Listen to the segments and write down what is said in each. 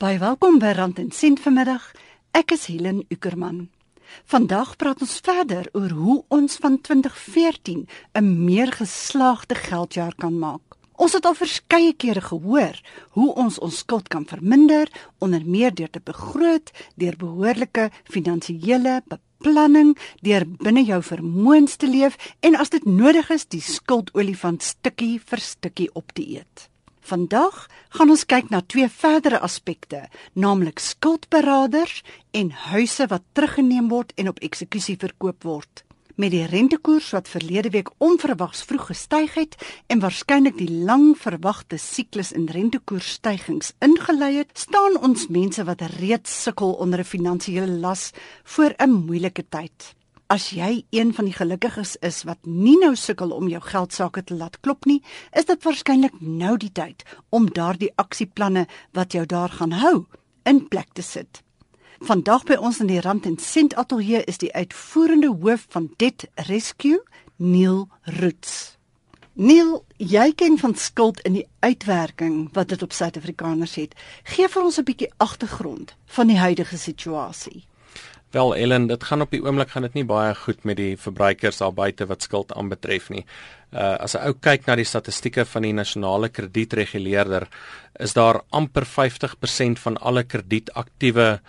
Baie welkom by Rand en Sent vanmiddag. Ek is Helen Ukerman. Vandag praat ons verder oor hoe ons van 2014 'n meer geslaagde geldjaar kan maak. Ons het al verskeie kere gehoor hoe ons ons skuld kan verminder, onder meer deur te begroot, deur behoorlike finansiële beplanning, deur binne jou vermoëns te leef en as dit nodig is, die skuldolifant stukkie vir stukkie op te eet. Vandag gaan ons kyk na twee verdere aspekte, naamlik skuldberaders en huise wat teruggeneem word en op eksekusie verkoop word. Met die rentekoers wat verlede week onverwags vroeg gestyg het en waarskynlik die lang verwagte siklus in rentekoersstygings ingelei het, staan ons mense wat reeds sukkel onder 'n finansiële las voor 'n moeilike tyd. As jy een van die gelukkiges is wat nie nou sukkel om jou geld sake te laat klop nie, is dit waarskynlik nou die tyd om daardie aksieplanne wat jou daar gaan hou in plek te sit. Vandag by ons in die Rand en Sent Atelier is die uitvoerende hoof van Debt Rescue, Neil Roots. Neil, jy ken van skuld in die uitwerking wat dit op Suid-Afrikaners het. Geef vir ons 'n bietjie agtergrond van die huidige situasie. Wel Ellen, dit gaan op die oomblik gaan dit nie baie goed met die verbruikers daar buite wat skuld aanbetref nie. Uh as 'n ou kyk na die statistieke van die nasionale kredietreguleerder, is daar amper 50% van alle kredietaktiewe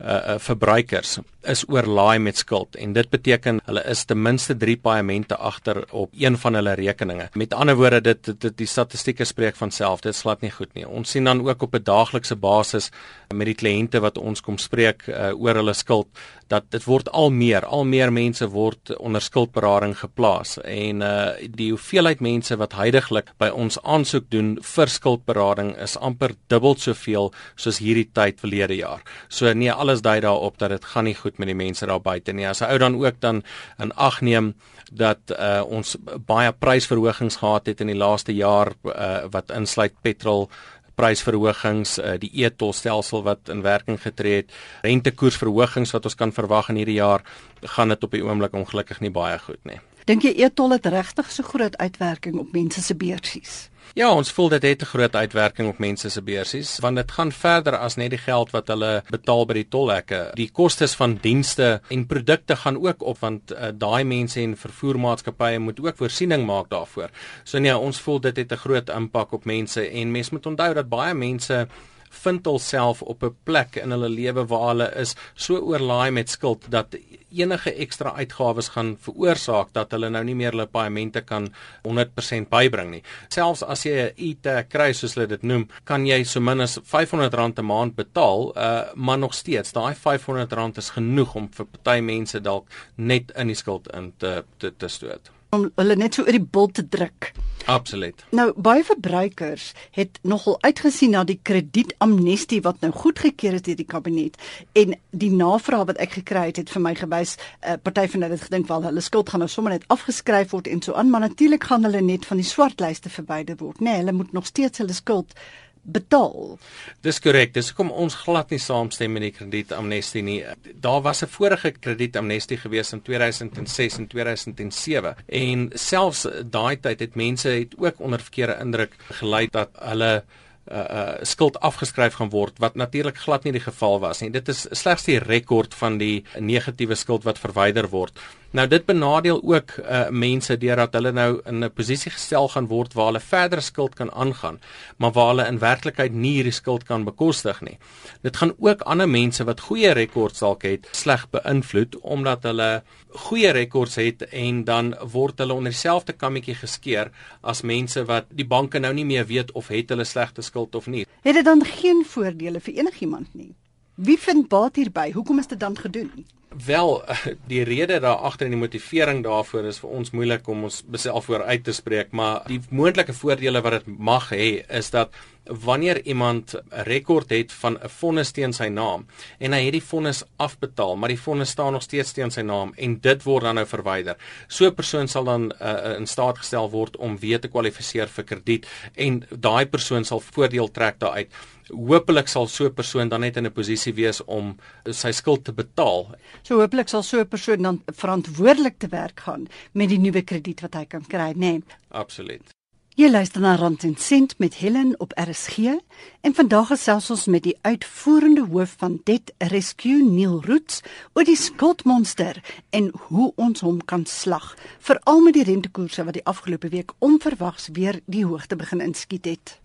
uh, uh verbruikers is oorlaai met skuld en dit beteken hulle is ten minste 3 paemente agter op een van hulle rekeninge. Met ander woorde dit, dit, dit die statistieke spreek van self, dit slaat nie goed nie. Ons sien dan ook op 'n daaglikse basis met die kliënte wat ons kom spreek uh, oor hulle skuld dat dit word al meer, al meer mense word onder skuldberading geplaas en uh die hoeveelheid mense wat heidaglik by ons aansoek doen vir skuldberading is amper dubbel soveel soos hierdie tyd verlede jaar. So nee, alles dui daarop dat dit gaan nie goed goed met die mense daar buite nie. As 'n ou dan ook dan in ag neem dat uh, ons baie prysverhogings gehad het in die laaste jaar uh, wat insluit petrol prysverhogings, uh, die e-tolstelsel wat in werking getree het, rentekoersverhogings wat ons kan verwag in hierdie jaar, gaan dit op die oomblik ongelukkig nie baie goed nie. Dink jy e-tol het regtig so groot uitwerking op mense se beursies? Ja, ons voel dit het 'n groot uitwerking op mense se beursies, want dit gaan verder as net die geld wat hulle betaal by die tolhekke. Die kostes van dienste en produkte gaan ook op want uh, daai mense en vervoermaatskappye moet ook voorsiening maak daarvoor. So nee, ons voel dit het 'n groot impak op mense en mense moet onthou dat baie mense vind hulself op 'n plek in hulle lewe waar hulle is so oorlaai met skuld dat enige ekstra uitgawes gaan veroorsaak dat hulle nou nie meer hulle paemente kan 100% bybring nie. Selfs as jy 'n e-tag kry soos hulle dit noem, kan jy so min as R500 'n maand betaal, uh, maar nog steeds, daai R500 is genoeg om vir party mense dalk net in die skuld in te te, te stoot om hulle net so oor die bult te druk. Absoluut. Nou baie verbruikers het nogal uitgesien na die kredietamnestie wat nou goedgekeur is deur die kabinet en die navraag wat ek gekry het het vir my gewys 'n uh, party van hulle het gedink wel hulle skuld gaan nou sommer net afgeskryf word en so aan maar natuurlik gaan hulle net van die swartlyste verwyder word. Nee, hulle moet nog steeds hulle skuld betaal. Dis korrek. Dis hoekom ons glad nie saamstem met die kredietamnestie nie. Daar was 'n vorige kredietamnestie gewees in 2006 en 2007 en selfs daai tyd het mense het ook onder verkeerde indruk gelei dat hulle uh, uh skuld afgeskryf gaan word wat natuurlik glad nie die geval was nie. Dit is slegs die rekord van die negatiewe skuld wat verwyder word. Nou dit benadeel ook uh mense deurdat hulle nou in 'n posisie gestel gaan word waar hulle verdere skuld kan aangaan, maar waar hulle in werklikheid nie hierdie skuld kan bekostig nie. Dit gaan ook ander mense wat goeie rekords dalk het sleg beïnvloed omdat hulle goeie rekords het en dan word hulle onder dieselfde kammetjie geskeer as mense wat die banke nou nie meer weet of het hulle slegte skuld of nie. Het dit dan geen voordele vir enigiemand nie? Wie vind baat hierby? Hoekom is dit dan gedoen? Wel, die rede daar agter en die motivering daarvoor is vir ons moeilik om ons beself voor uit te spreek, maar die moontlike voordele wat dit mag hê is dat wanneer iemand 'n rekord het van 'n vonnis teen sy naam en hy het die vonnis afbetaal, maar die vonnis staan nog steeds teen sy naam en dit word dan nou verwyder. So 'n persoon sal dan uh, in staat gestel word om weer te kwalifiseer vir krediet en daai persoon sal voordeel trek daaruit. Hoopelik sal so 'n persoon dan net in 'n posisie wees om sy skuld te betaal. So hopelik sal so 'n persoon dan verantwoordelik te werk gaan met die nuwe krediet wat hy kan kry, nê? Nee. Absoluut. Jy luister na Rand en Sent met Helen op RSG en vandag gesels ons met die uitvoerende hoof van Det Rescue Neil Roots oor die skuldmonster en hoe ons hom kan slag, veral met die rentekoerse wat die afgelope week onverwags weer die hoogte begin inskiet het.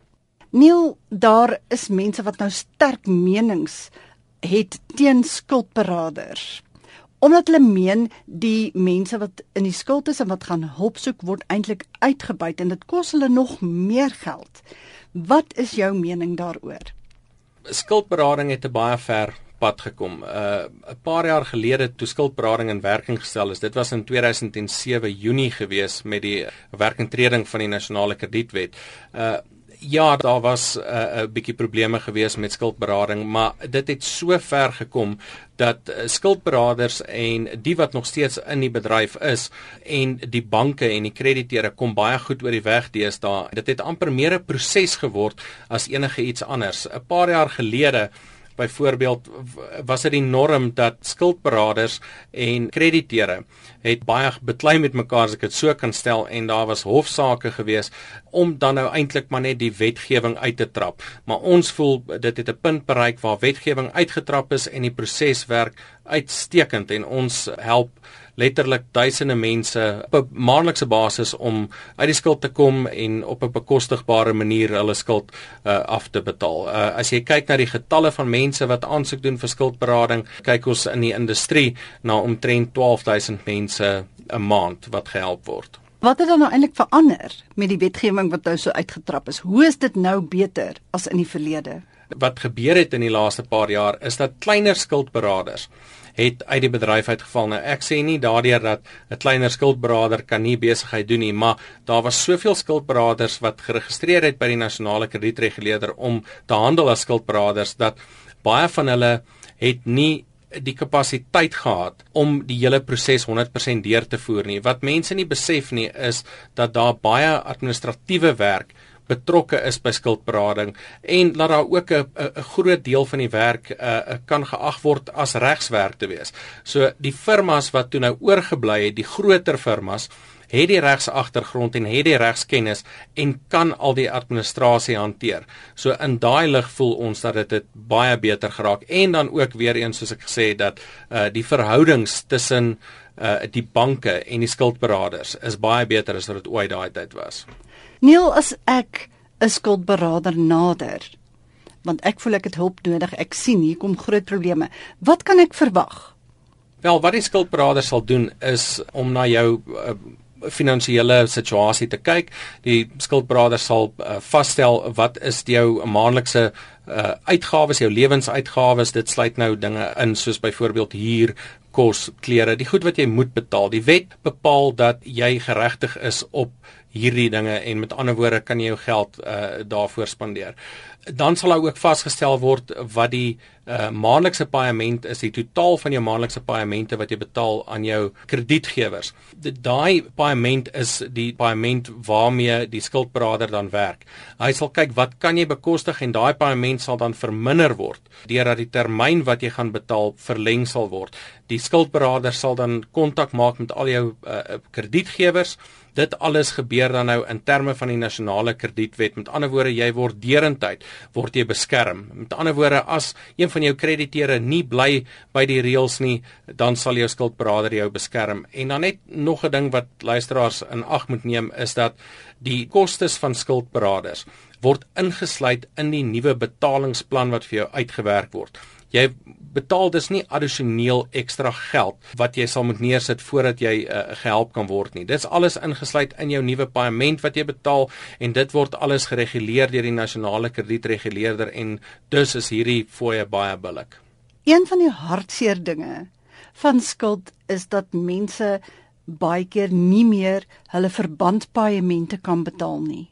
Neil, daar is mense wat nou sterk menings het teen skuldberaders omdat hulle meen die mense wat in die skuld is en wat gaan hulp soek word eintlik uitgebuit en dit kos hulle nog meer geld. Wat is jou mening daaroor? Skuldberading het te baie ver pad gekom. Uh 'n paar jaar gelede toe skuldberading in werking gestel is. Dit was in 2007 Junie gewees met die werkingtreding van die nasionale kredietwet. Uh Ja, daar was 'n uh, 'n bietjie probleme gewees met skuldberading, maar dit het so ver gekom dat uh, skuldberaders en die wat nog steeds in die bedryf is en die banke en die krediteure kom baie goed oor die weg deesdae. Dit het amper meer 'n proses geword as enige iets anders. 'n Paar jaar gelede Byvoorbeeld was dit die norm dat skuldberaders en krediteure het baie beklei met mekaar as ek dit so kan stel en daar was hofsaake gewees om dan nou eintlik maar net die wetgewing uit te trap. Maar ons voel dit het 'n punt bereik waar wetgewing uitgetrap is en die proses werk uitstekend en ons help letterlik duisende mense op 'n maandelikse basis om uit die skuld te kom en op 'n bekostigbare manier hulle skuld uh, af te betaal. Uh, as jy kyk na die getalle van mense wat aansoek doen vir skuldberading, kyk ons in die industrie na omtrent 12000 mense 'n maand wat gehelp word. Wat het dan nou eintlik verander met die wetgewing wat nou so uitgetrap is? Hoe is dit nou beter as in die verlede? Wat gebeur het in die laaste paar jaar is dat kleiner skuldberaders het uit die bedryf uitgeval. Nou ek sê nie daardeur dat 'n kleiner skuldberader kan nie besigheid doen nie, maar daar was soveel skuldberaders wat geregistreer het by die nasionale kredietreguleerder om te handel as skuldberaders dat baie van hulle het nie die kapasiteit gehad om die hele proses 100% deur te voer nie. Wat mense nie besef nie is dat daar baie administratiewe werk betrokke is by skuldberading en dat daar ook 'n groot deel van die werk uh, kan geag word as regswerk te wees. So die firmas wat toe nou oorgebly het, die groter firmas het die regsagtergrond en het die regskennis en kan al die administrasie hanteer. So in daai lig voel ons dat dit baie beter geraak en dan ook weer eens soos ek gesê het dat uh, die verhoudings tussen uh, die banke en die skuldberaders is baie beter as wat dit ooit daai tyd was. Neil, as ek 'n skuldberader nader, want ek voel ek het hulp nodig, ek sien hier kom groot probleme. Wat kan ek verwag? Wel, wat die skuldberader sal doen is om na jou uh, finansiële situasie te kyk. Die skuldberader sal uh, vasstel wat is jou maandelikse uh, uitgawes, jou lewensuitgawes. Dit sluit nou dinge in soos byvoorbeeld huur, kos, klere, die goed wat jy moet betaal. Die wet bepaal dat jy geregtig is op hierdie dinge en met ander woorde kan jy jou geld uh, daarvoor spandeer. Dan sal ook vasgestel word wat die uh, maandelikse paaiement is, die totaal van jou maandelikse paaimente wat jy betaal aan jou kredietgewers. Daai paaiement is die paaiement waarmee die skuldberader dan werk. Hy sal kyk wat kan jy bekostig en daai paaiement sal dan verminder word deurdat die termyn wat jy gaan betaal verleng sal word. Die skuldberader sal dan kontak maak met al jou uh, kredietgewers Dit alles gebeur dan nou in terme van die nasionale kredietwet. Met ander woorde, jy word derentyd word jy beskerm. Met ander woorde, as een van jou krediteure nie bly by die reëls nie, dan sal jou skuldberader jou beskerm. En dan net nog 'n ding wat luisteraars in ag moet neem is dat die kostes van skuldberaders word ingesluit in die nuwe betalingsplan wat vir jou uitgewerk word. Jy betaal dus nie addisioneel ekstra geld wat jy sal moet neersit voordat jy uh, gehelp kan word nie. Dit's alles ingesluit in jou nuwe paaiement wat jy betaal en dit word alles gereguleer deur die nasionale kredietreguleerder en dus is hierdie fooie baie billik. Een van die hartseer dinge van skuld is dat mense baie keer nie meer hulle verbandpaemente kan betaal nie.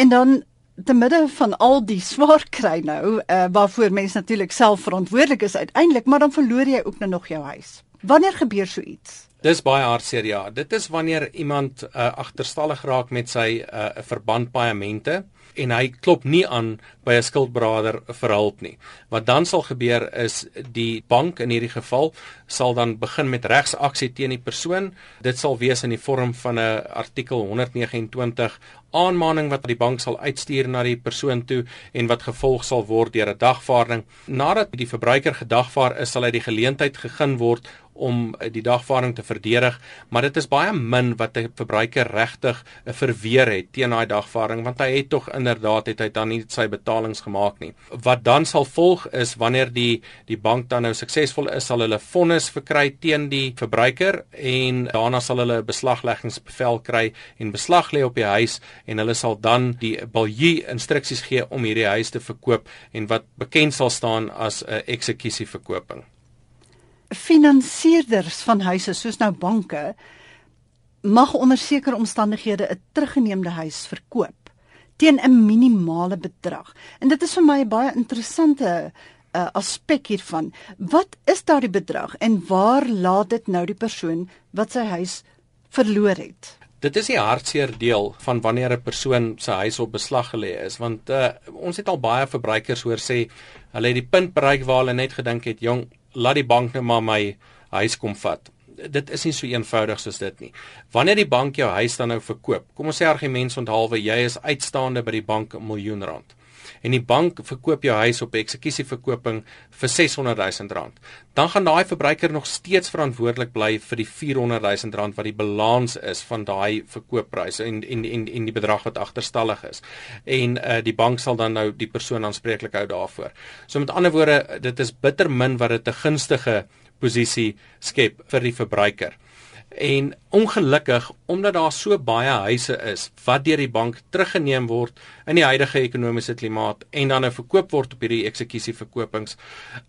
En dan te midde van al die swaar kry nou, uh, waarvoor mense natuurlik self verantwoordelik is uiteindelik, maar dan verloor jy ook nou nog jou huis. Wanneer gebeur so iets? Dis baie hartseer ja. Dit is wanneer iemand uh, agterstallig raak met sy uh, verbandpaemente en hy klop nie aan by 'n skuldberader vir hulp nie. Wat dan sal gebeur is die bank in hierdie geval sal dan begin met regsaksie teen die persoon. Dit sal wees in die vorm van 'n artikel 129 aanmaning wat die bank sal uitstuur na die persoon toe en wat gevolg sal word deur 'n dagvaarding. Nadat die verbruiker gedagvaar is, sal hy die geleentheid gegee word om die dagvaarding te verdedig, maar dit is baie min wat 'n verbruiker regtig verweer het teen daai dagvaarding want hy het tog inderdaad het hy dan nie sy betalings gemaak nie. Wat dan sal volg is wanneer die die bank dan nou suksesvol is, sal hulle vonnis verkry teen die verbruiker en daarna sal hulle 'n beslagleggingsbevel kry en beslag lê op die huis en hulle sal dan die baljie instruksies gee om hierdie huis te verkoop en wat bekend sal staan as 'n eksekusie verkoping finansierders van huise soos nou banke mag onder sekere omstandighede 'n teruggeneemde huis verkoop teen 'n minimale bedrag. En dit is vir my 'n baie interessante uh, aspek hiervan. Wat is daardie bedrag en waar laat dit nou die persoon wat sy huis verloor het? Dit is die hartseer deel van wanneer 'n persoon sy huis op beslag gelê is, want uh, ons het al baie verbruikers hoor sê hulle het die punt bereik waar hulle net gedink het, "Jong, laat die bank net maar my huis kom vat. Dit is nie so eenvoudig soos dit nie. Wanneer die bank jou huis dan nou verkoop, kom ons sê argument onthaalwe jy is uitstaande by die bank 'n miljoen rand en die bank verkoop jou huis op eksekusieverkoping vir 600 000 rand, dan gaan daai verbruiker nog steeds verantwoordelik bly vir die 400 000 rand wat die balans is van daai verkoopprys en en en en die bedrag wat agterstallig is. En uh die bank sal dan nou die persoon aanspreeklik hou daarvoor. So met ander woorde, dit is bitter min wat dit 'n gunstige posisie skep vir die verbruiker. En ongelukkig omdat daar so baie huise is wat deur die bank teruggeneem word in die huidige ekonomiese klimaat en dan nou verkoop word op hierdie eksekusieverkopings,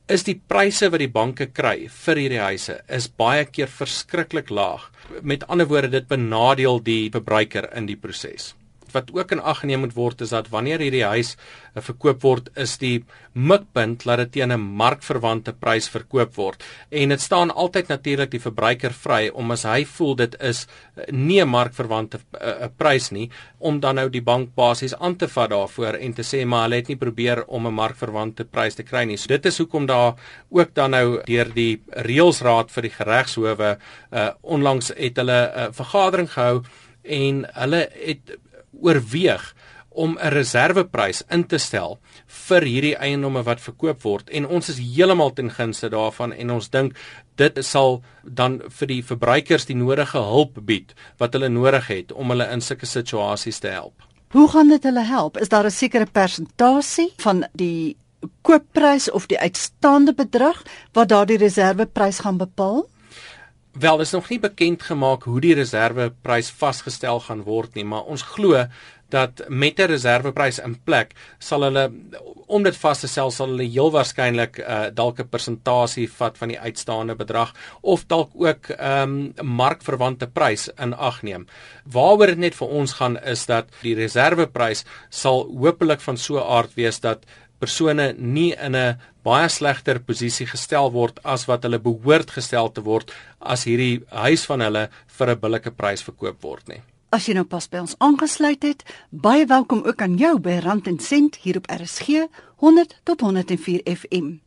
is die pryse wat die banke kry vir hierdie huise is baie keer verskriklik laag. Met ander woorde, dit benadeel die verbruiker in die proses wat ook in ag geneem moet word is dat wanneer hierdie huis uh, verkoop word, is die mikpunt dat dit teen 'n markverwante prys verkoop word. En dit staan altyd natuurlik die verbruiker vry om as hy voel dit is uh, nie 'n markverwante uh, uh, prys nie, om dan nou die bank basies aan te vat daarvoor en te sê maar hulle het nie probeer om 'n markverwante prys te kry nie. So dit is hoekom daar ook dan nou deur die reëlsraad vir die regshowe uh, onlangs het hulle 'n uh, vergadering gehou en hulle het oorweeg om 'n reserveprys in te stel vir hierdie eiendomme wat verkoop word en ons is heeltemal ten gunste daarvan en ons dink dit sal dan vir die verbruikers die nodige hulp bied wat hulle nodig het om hulle in sulke situasies te help. Hoe gaan dit hulle help? Is daar 'n sekere persentasie van die koopprys of die uitstaande bedrag wat daardie reserveprys gaan bepaal? Wel, is nog nie bekend gemaak hoe die reserveprys vasgestel gaan word nie, maar ons glo dat met 'n reserveprys in plek sal hulle om dit vas te stel sal hulle heel waarskynlik uh, dalk 'n persentasie vat van die uitstaande bedrag of dalk ook 'n um, markverwante prys in ag neem. Waaroor dit net vir ons gaan is dat die reserveprys sal hopelik van so aard wees dat persone nie in 'n baie slegter posisie gestel word as wat hulle behoort gestel te word as hierdie huis van hulle vir 'n billike prys verkoop word nie. As jy nou pas by ons aangesluit het, baie welkom ook aan jou by Rand en Sent hier op RSG 100 tot 104 FM.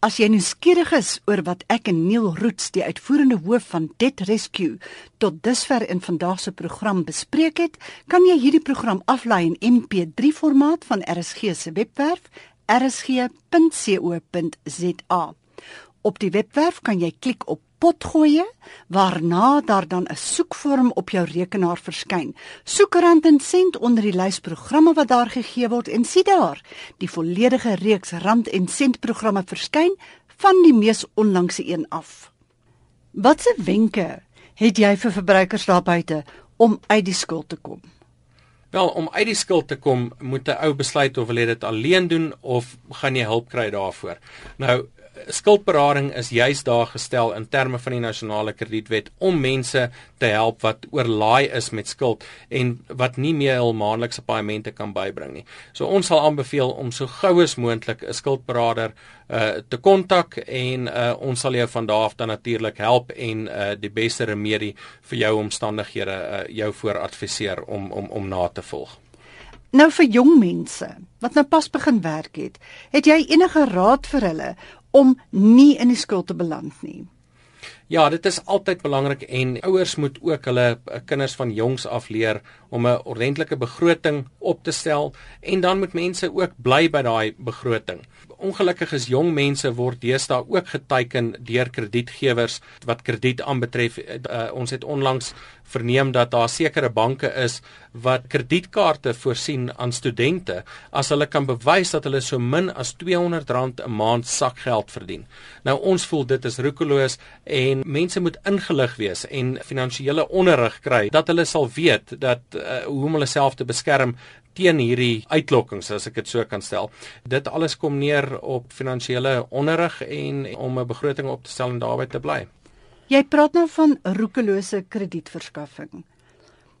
As jy nuuskierig is oor wat ek en Neil Roots, die uitvoerende hoof van Debt Rescue, tot dusver in vandag se program bespreek het, kan jy hierdie program aflaai in MP3 formaat van RSG se webwerf rsg.co.za. Op die webwerf kan jy klik op potgoeie waarna daar dan 'n soekvorm op jou rekenaar verskyn. Soek rand en sent onder die lys programme wat daar gegee word en sien daar die volledige reeks rand en sent programme verskyn van die mees onlangse een af. Watse wenke het jy vir verbruikers daar buite om uit die skuld te kom? Wel, om uit die skuld te kom, moet 'n ou besluit of hy dit alleen doen of gaan jy hulp kry daarvoor. Nou, skuldberading is juis daar gestel in terme van die nasionale kredietwet om mense te help wat oorlaai is met skuld en wat nie meer hul maandelikse paaiemente kan bybring nie. So ons sal aanbeveel om so gou as moontlik 'n skuldberader uh te kontak en uh ons sal jou van daar af dan natuurlik help en uh die beste remedie vir jou omstandighede uh jou vooradviseer om om om na te volg. Nou vir jong mense wat nou pas begin werk het, het jy enige raad vir hulle om nie in die skuld te beland nie? Ja, dit is altyd belangrik en ouers moet ook hulle eh, kinders van jongs af leer om 'n ordentlike begroting op te stel en dan moet mense ook bly by daai begroting. Ongelukkig is jong mense word deesdae ook geteiken deur kredietgewers wat krediet aanbetref. Uh, ons het onlangs verneem dat daar sekere banke is wat kredietkaarte voorsien aan studente as hulle kan bewys dat hulle so min as R200 'n maand sakgeld verdien. Nou ons voel dit is roekeloos en mense moet ingelig wees en finansiële onderrig kry dat hulle sal weet dat uh, hoe om hulle self te beskerm teen hierdie uitlokkings as ek dit so kan stel. Dit alles kom neer op finansiële onderrig en om 'n begroting op te stel en daarby te bly. Jy praat nou van roekelose kredietverskaffing.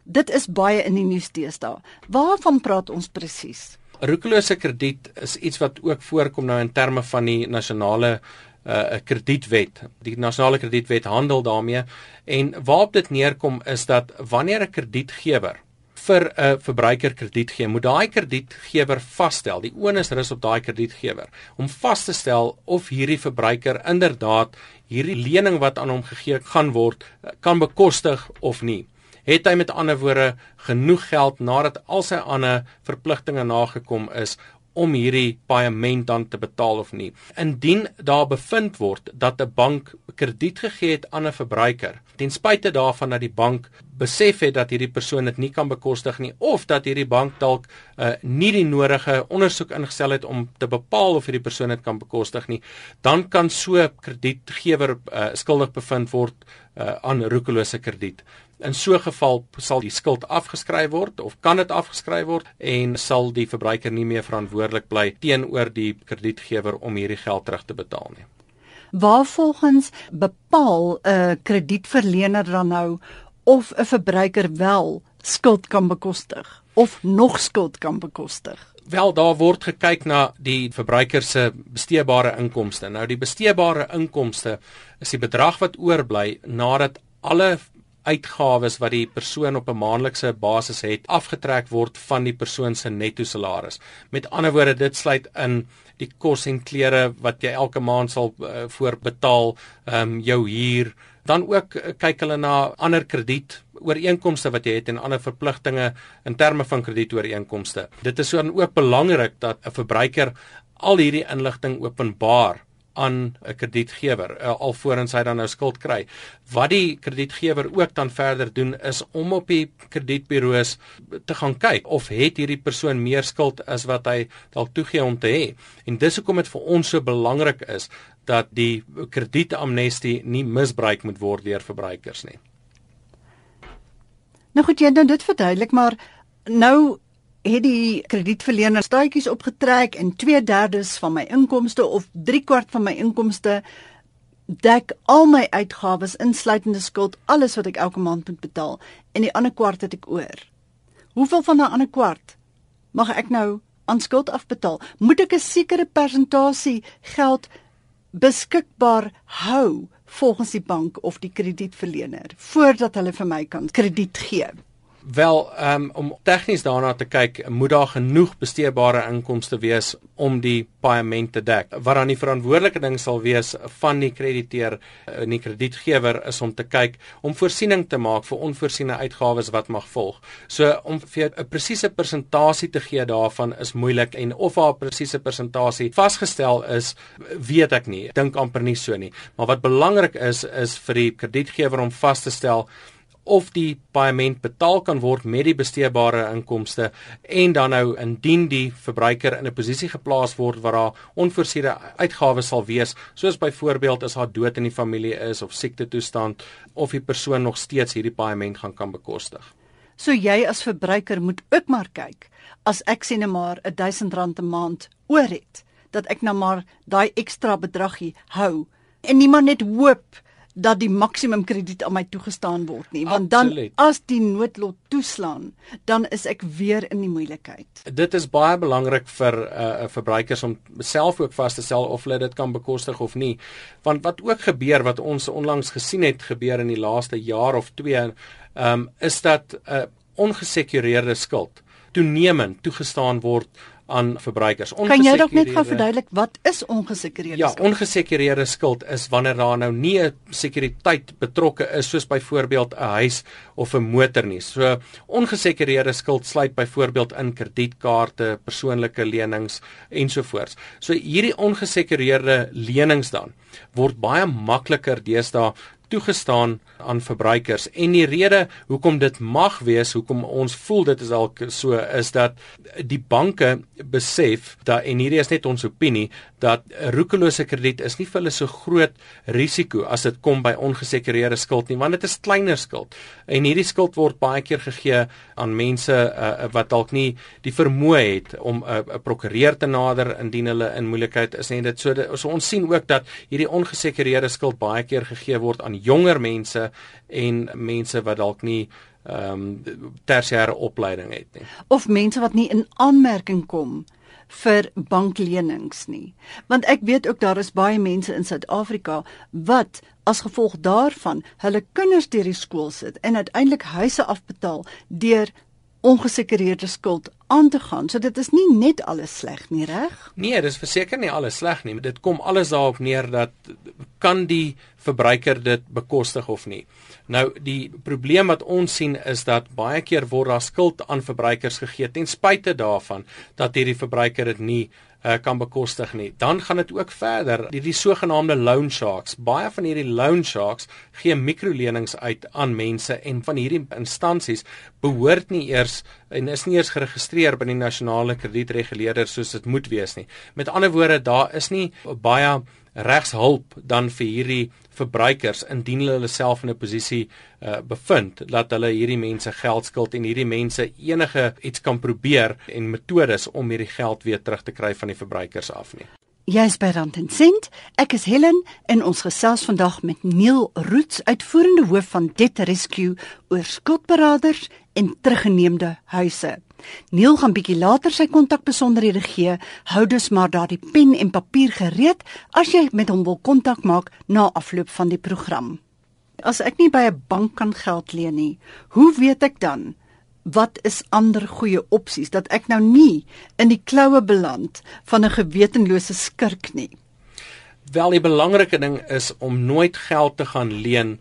Dit is baie in die nuus deesdae. Waarvan praat ons presies? Roekelose krediet is iets wat ook voorkom nou in terme van die nasionale uh kredietwet. Die nasionale kredietwet handel daarmee en waarop dit neerkom is dat wanneer 'n kredietgewer vir 'n verbruiker krediet gee, moet daai kredietgewer vasstel, die onus rus op daai kredietgewer om vas te stel of hierdie verbruiker inderdaad hierdie lening wat aan hom gegee gaan word kan bekostig of nie. Het hy met ander woorde genoeg geld nadat al sy ander verpligtinge nagekom is om hierdie paaiement dan te betaal of nie. Indien daar bevind word dat 'n bank krediet gegee het aan 'n verbruiker, ten spyte daarvan dat die bank besef het dat hierdie persoon dit nie kan bekostig nie of dat hierdie bank dalk uh, nie die nodige ondersoek ingestel het om te bepaal of hierdie persoon dit kan bekostig nie, dan kan so kredietgewer uh, skuldig bevind word uh, aan roekelose krediet. In so 'n geval sal die skuld afgeskryf word of kan dit afgeskryf word en sal die verbruiker nie meer verantwoordelik bly teenoor die kredietgewer om hierdie geld terug te betaal nie. Waarvolgens bepaal 'n kredietverlener dan nou of 'n verbruiker wel skuld kan bekostig of nog skuld kan bekostig? Wel, daar word gekyk na die verbruiker se besteedbare inkomste. Nou die besteedbare inkomste is die bedrag wat oorbly nadat alle uitgawes wat die persoon op 'n maandelikse basis het afgetrek word van die persoon se netto salaris. Met ander woorde, dit sluit in die kos en klere wat jy elke maand sal uh, voorbetaal, ehm um, jou huur, dan ook uh, kyk hulle na ander krediet ooreenkomste wat jy het en ander verpligtinge in terme van kredietooreenkomste. Dit is dan ook belangrik dat 'n verbruiker al hierdie inligting openbaar aan 'n kredietgewer uh, alvorens hy dan nou skuld kry. Wat die kredietgewer ook dan verder doen is om op die kredietburo's te gaan kyk of het hierdie persoon meer skuld as wat hy dalk toegee om te hê. En dis hoekom dit vir ons so belangrik is dat die kredietamnestie nie misbruik moet word deur verbruikers nie. Nou goed, jy het nou dit verduidelik, maar nou het die kredietverlener staatjies opgetrek en 2/3 van my inkomste of 3/4 van my inkomste dek al my uitgawes insluitende skuld, alles wat ek elke maand moet betaal en die ander kwart het ek oor. Hoeveel van daai ander kwart mag ek nou aan skuld afbetaal? Moet ek 'n sekere persentasie geld beskikbaar hou volgens die bank of die kredietverlener voordat hulle vir my kan krediet gee? Wel, um, om tegnies daarna te kyk, moet daar genoeg besteedbare inkomste wees om die paaiement te dek. Wat dan die verantwoordelike ding sal wees van die krediteur en die kredietgewer is om te kyk om voorsiening te maak vir onvoorsiene uitgawes wat mag volg. So om vir 'n presiese persentasie te gee daarvan is moeilik en of haar presiese persentasie vasgestel is, weet ek nie. Dink amper nie so nie. Maar wat belangrik is is vir die kredietgewer om vas te stel of die paaiement betaal kan word met die besteedbare inkomste en dan nou indien die verbruiker in 'n posisie geplaas word waar daar onvoorsiene uitgawes sal wees soos byvoorbeeld as haar dood in die familie is of siekte toestand of die persoon nog steeds hierdie paaiement gaan kan bekostig. So jy as verbruiker moet ook maar kyk as ek sien net maar 'n R1000 'n maand oor het dat ek nou maar daai ekstra bedragie hou en niemand net hoop dat die maksimum krediet aan my toegestaan word nie want Absoluut. dan as die noodlot toeslaan dan is ek weer in die moeilikheid. Dit is baie belangrik vir 'n uh, uh, verbruikers om self ook vas te stel of hulle dit kan bekostig of nie. Want wat ook gebeur wat ons onlangs gesien het gebeur in die laaste jaar of 2 um, is dat 'n uh, ongesekureerde skuld toenemend toegestaan word aan verbruikers. Kan jy dalk net gou verduidelik wat is ongesekureerde ja, skuld? Ja, ongesekureerde skuld is wanneer daar nou nie 'n sekuriteit betrokke is soos byvoorbeeld 'n huis of 'n motor nie. So ongesekureerde skuld sluit byvoorbeeld in kredietkaarte, persoonlike lenings ensovoorts. So hierdie ongesekureerde lenings dan word baie makliker deesdae toegestaan aan verbruikers. En die rede hoekom dit mag wees hoekom ons voel dit is dalk so is dat die banke besef dat en hierdie is net ons opinie dat roekelose krediet is nie vir hulle so groot risiko as dit kom by ongesekureerde skuld nie want dit is kleiner skuld. En hierdie skuld word baie keer gegee aan mense uh, wat dalk nie die vermoë het om 'n uh, prokureur te nader indien hulle in moeilikheid is en dit so, so ons sien ook dat hierdie ongesekureerde skuld baie keer gegee word aan jonger mense en mense wat dalk nie ehm um, tersiêre opleiding het nie. Of mense wat nie in aanmerking kom vir banklenings nie. Want ek weet ook daar is baie mense in Suid-Afrika wat as gevolg daarvan hulle kinders deur die skool sit en uiteindelik huise afbetaal deur ongesekureerde skuld aan te gaan. So dit is nie net alles sleg nie, reg? Nee, dis verseker nie alles sleg nie. Dit kom alles daarop neer dat kan die verbruiker dit bekostig of nie. Nou die probleem wat ons sien is dat baie keer word daar skuld aan verbruikers gegee ten spyte daarvan dat hierdie verbruiker dit nie uh, kan bekostig nie. Dan gaan dit ook verder. Die, die sogenaamde loan sharks. Baie van hierdie loan sharks gee mikrolenings uit aan mense en van hierdie instansies behoort nie eers en is nie eers geregistreer by die nasionale kredietreguleerder soos dit moet wees nie. Met ander woorde, daar is nie baie regshulp dan vir hierdie verbruikers indien hulle self in 'n posisie uh, bevind dat hulle hierdie mense geld skuld en hierdie mense enige iets kan probeer en metodes om hierdie geld weer terug te kry van die verbruikers af nie. Jy's by Rand en Sent. Ek is Helen en ons gesels vandag met Neil Roots, uitvoerende hoof van Debt Rescue oor skuldberaders en teruggeneemde huise. Neil gaan bietjie later sy kontakbesonderhede gee. Hou dus maar daardie pen en papier gereed as jy met hom wil kontak maak na afloop van die program. As ek nie by 'n bank kan geld leen nie, hoe weet ek dan wat is ander goeie opsies dat ek nou nie in die kloue beland van 'n gewetenlose skurk nie? Wel die belangrike ding is om nooit geld te gaan leen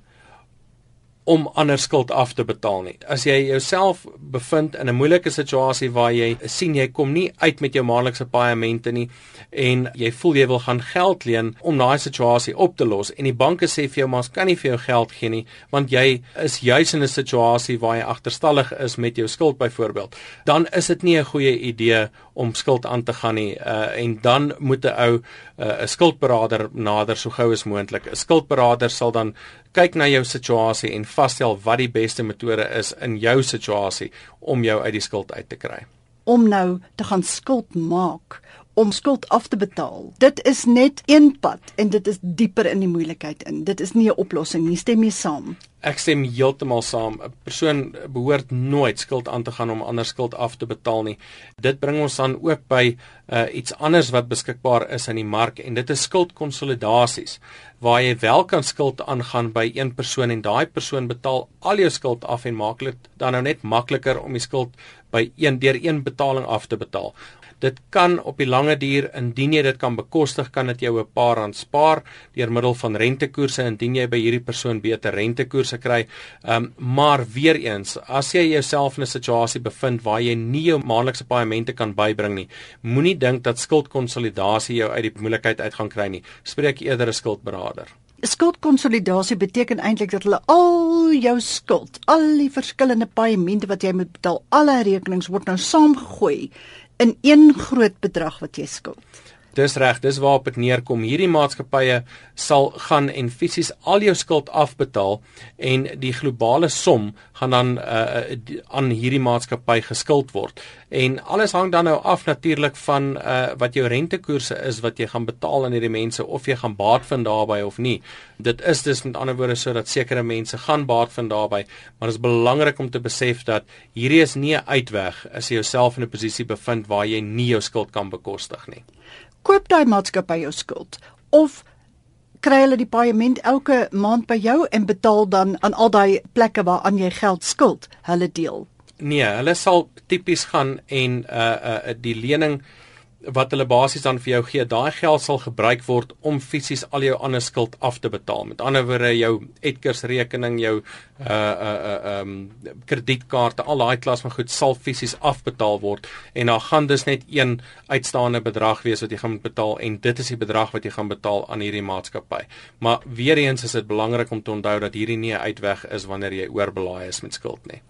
om ander skuld af te betaal nie. As jy jouself bevind in 'n moeilike situasie waar jy sien jy kom nie uit met jou maandelikse paaiemente nie en jy voel jy wil gaan geld leen om daai situasie op te los en die banke sê vir jou maar ons kan nie vir jou geld gee nie want jy is juis in 'n situasie waar jy agterstallig is met jou skuld byvoorbeeld, dan is dit nie 'n goeie idee om skuld aan te gaan nie uh, en dan moet 'n ou uh, 'n skuldberader nader so gou as moontlik. 'n Skuldberader sal dan kyk na jou situasie en vasstel wat die beste metode is in jou situasie om jou uit die skuld uit te kry. Om nou te gaan skuld maak om skuld af te betaal. Dit is net een pad en dit is dieper in die moeilikheid in. Dit is nie 'n oplossing nie. Stem jy saam? Ek stem heeltemal saam. 'n Persoon behoort nooit skuld aan te gaan om ander skuld af te betaal nie. Dit bring ons dan ook by uh, iets anders wat beskikbaar is in die mark en dit is skuldkonsolidasies waar jy wel kan skuld aangaan by een persoon en daai persoon betaal al jou skuld af en maak dit dan nou net makliker om die skuld by een deur een betaling af te betaal. Dit kan op die lange duur indien jy dit kan bekostig, kan dit jou 'n paar rand spaar deur middel van rentekoerse indien jy by hierdie persoon beter rentekoerse kry. Ehm um, maar weer eens, as jy jouself in 'n situasie bevind waar jy nie jou maandelikse paemente kan bybring nie, moenie dink dat skuldkonsolidasie jou uit die moeilikheid uit gaan kry nie. Spreek eerder 'n skuldberader. Skuldkonsolidasie beteken eintlik dat hulle al jou skuld, al die verskillende paemente wat jy moet betaal, alle rekenings word nou saamgegooi in een groot bedrag wat jy skuld. Dis reg, dis waarop dit neerkom. Hierdie maatskappye sal gaan en fisies al jou skuld afbetaal en die globale som gaan dan uh, aan hierdie maatskappy geskuld word. En alles hang dan nou af natuurlik van uh, wat jou rentekoerse is wat jy gaan betaal aan hierdie mense of jy gaan baat vind daarbey of nie. Dit is dus met ander woorde sodat sekere mense gaan baat vind daarbey, maar dit is belangrik om te besef dat hierdie is nie 'n uitweg as jy jouself in 'n posisie bevind waar jy nie jou skuld kan bekostig nie koop daai maatskappy jou skuld of kry hulle die paaiement elke maand by jou en betaal dan aan al daai plekke waaraan jy geld skuld hulle deel Nee, hulle sal tipies gaan en uh uh die lening wat hulle basies dan vir jou gee, daai geld sal gebruik word om fisies al jou ander skuld af te betaal. Met ander woorde, jou Edgars rekening, jou uh uh uh um kredietkaarte, al daai klas van goed sal fisies afbetaal word en dan gaan dis net een uitstaande bedrag wees wat jy gaan betaal en dit is die bedrag wat jy gaan betaal aan hierdie maatskappy. Maar weer eens is dit belangrik om te onthou dat hierdie nie 'n uitweg is wanneer jy oorbelaai is met skuld nie.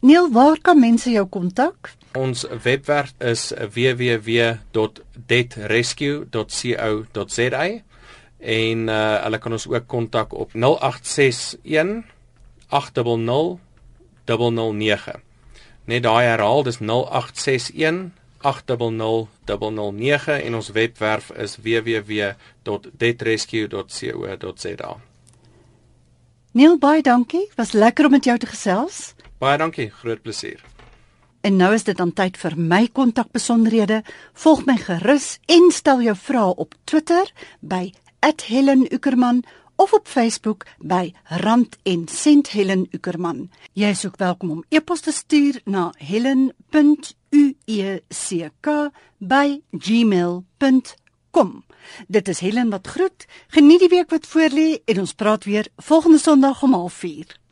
Neil, waar kan mense jou kontak? Ons webwerf is www.debtrescue.co.za en uh, hulle kan ons ook kontak op 0861 800 009. Net daai herhaal, dis 0861 800 009 en ons webwerf is www.debtrescue.co.za. Neil, baie dankie. Was lekker om met jou te gesels. Baie dankie, groot plesier. En nou is dit dan tyd vir my kontakbesonderhede. Volg my gerus en stel jou vrae op Twitter by @HelenUckerman of op Facebook by Rand en Sent Helen Uckerman. Jy is ook welkom om e-pos te stuur na helen.ueck@gmail.com. Dit is Helen wat groet. Geniet die week wat voorlê en ons praat weer volgende Sondag om 04:30.